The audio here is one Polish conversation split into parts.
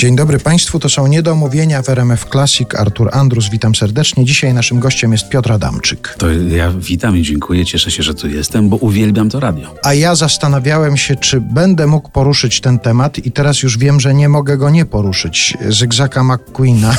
Dzień dobry Państwu, to są Niedomówienia w RMF Classic. Artur Andrus, witam serdecznie. Dzisiaj naszym gościem jest Piotr Adamczyk. To ja witam i dziękuję, cieszę się, że tu jestem, bo uwielbiam to radio. A ja zastanawiałem się, czy będę mógł poruszyć ten temat i teraz już wiem, że nie mogę go nie poruszyć. Zygzaka McQueena.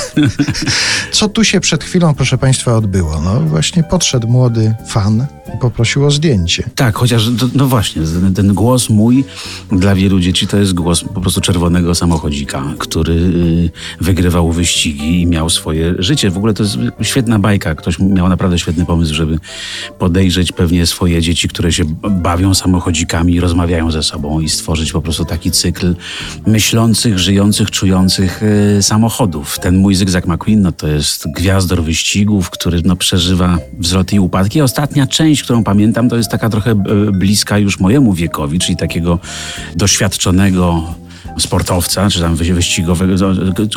Co tu się przed chwilą, proszę Państwa, odbyło? No właśnie podszedł młody fan poprosił o zdjęcie. Tak, chociaż, no właśnie, ten, ten głos mój dla wielu dzieci to jest głos po prostu czerwonego samochodzika, który y, wygrywał wyścigi i miał swoje życie. W ogóle to jest świetna bajka. Ktoś miał naprawdę świetny pomysł, żeby podejrzeć pewnie swoje dzieci, które się bawią samochodzikami, rozmawiają ze sobą i stworzyć po prostu taki cykl myślących, żyjących, czujących y, samochodów. Ten mój Zygzak McQueen no, to jest gwiazdor wyścigów, który no, przeżywa wzloty i upadki. Ostatnia część, którą pamiętam, to jest taka trochę y, bliska już mojemu wiekowi, czyli takiego doświadczonego sportowca, czy tam wyścigowego,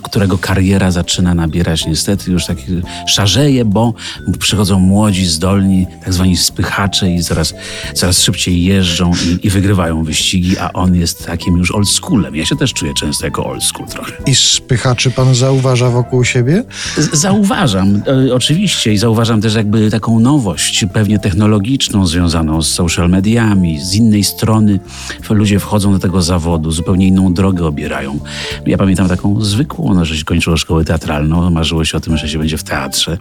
którego kariera zaczyna nabierać niestety już tak szarzeje, bo przychodzą młodzi, zdolni, tak zwani spychacze i coraz, coraz szybciej jeżdżą i, i wygrywają wyścigi, a on jest takim już old schoolem. Ja się też czuję często jako old school trochę. I spychaczy pan zauważa wokół siebie? Z zauważam, e, oczywiście i zauważam też jakby taką nowość, pewnie technologiczną związaną z social mediami. Z innej strony ludzie wchodzą do tego zawodu, zupełnie inną drogę obierają. Ja pamiętam taką zwykłą, no, że się kończyło szkołę teatralną, marzyło się o tym, że się będzie w teatrze.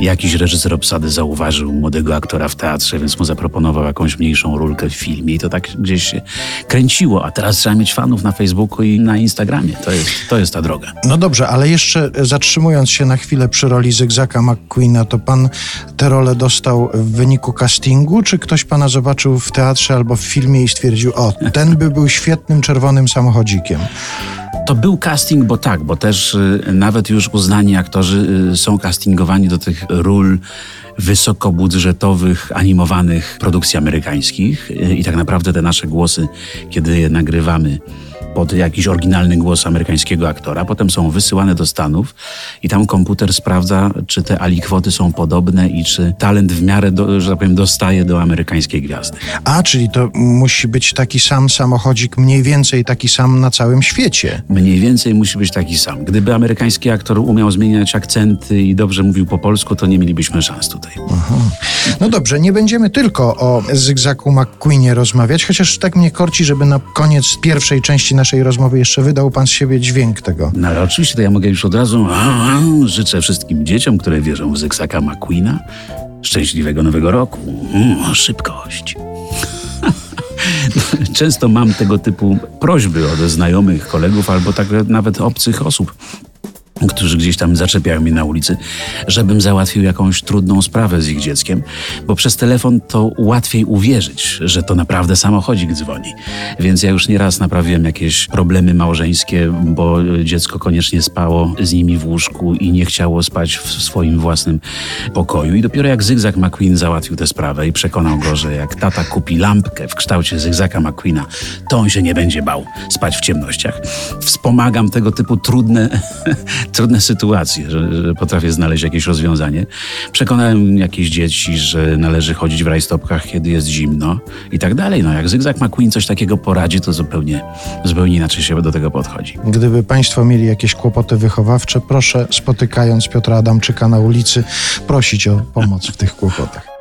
Jakiś reżyser obsady zauważył młodego aktora w teatrze, więc mu zaproponował jakąś mniejszą rulkę w filmie i to tak gdzieś się kręciło, a teraz trzeba mieć fanów na Facebooku i na Instagramie. To jest, to jest ta droga. No dobrze, ale jeszcze zatrzymując się na chwilę przy roli Zygzaka McQueena, to pan tę rolę dostał w wyniku castingu, czy ktoś pana zobaczył w teatrze albo w filmie i stwierdził, o, ten by był świetnym czerwonym samochodzikiem? To był casting, bo tak, bo też y, nawet już uznani aktorzy y, są castingowani do tych ról wysokobudżetowych, animowanych produkcji amerykańskich y, i tak naprawdę te nasze głosy, kiedy je nagrywamy, pod jakiś oryginalny głos amerykańskiego aktora, potem są wysyłane do Stanów i tam komputer sprawdza, czy te alikwoty są podobne i czy talent w miarę, do, że tak powiem, dostaje do amerykańskiej gwiazdy. A, czyli to musi być taki sam samochodzik, mniej więcej taki sam na całym świecie. Mniej więcej musi być taki sam. Gdyby amerykański aktor umiał zmieniać akcenty i dobrze mówił po polsku, to nie mielibyśmy szans tutaj. Aha. No dobrze, nie będziemy tylko o Zygzaku McQueenie rozmawiać, chociaż tak mnie korci, żeby na koniec pierwszej części naszej naszej rozmowy jeszcze wydał pan z siebie dźwięk tego. No ale oczywiście to ja mogę już od razu życzę wszystkim dzieciom, które wierzą w Zygzaka McQueena szczęśliwego nowego roku. Mm, szybkość. Często mam tego typu prośby od znajomych, kolegów albo tak nawet obcych osób którzy gdzieś tam zaczepiają mnie na ulicy, żebym załatwił jakąś trudną sprawę z ich dzieckiem, bo przez telefon to łatwiej uwierzyć, że to naprawdę samochodzik dzwoni. Więc ja już nieraz naprawiłem jakieś problemy małżeńskie, bo dziecko koniecznie spało z nimi w łóżku i nie chciało spać w swoim własnym pokoju. I dopiero jak Zygzak McQueen załatwił tę sprawę i przekonał go, że jak tata kupi lampkę w kształcie Zygzaka McQueena, to on się nie będzie bał spać w ciemnościach. Wspomagam tego typu trudne trudne sytuacje, że, że, potrafię znaleźć jakieś rozwiązanie. Przekonałem jakieś dzieci, że należy chodzić w rajstopkach, kiedy jest zimno i tak dalej. No jak Zygzak McQueen coś takiego poradzi, to zupełnie, zupełnie inaczej się do tego podchodzi. Gdyby Państwo mieli jakieś kłopoty wychowawcze, proszę spotykając Piotra Adamczyka na ulicy, prosić o pomoc w tych kłopotach.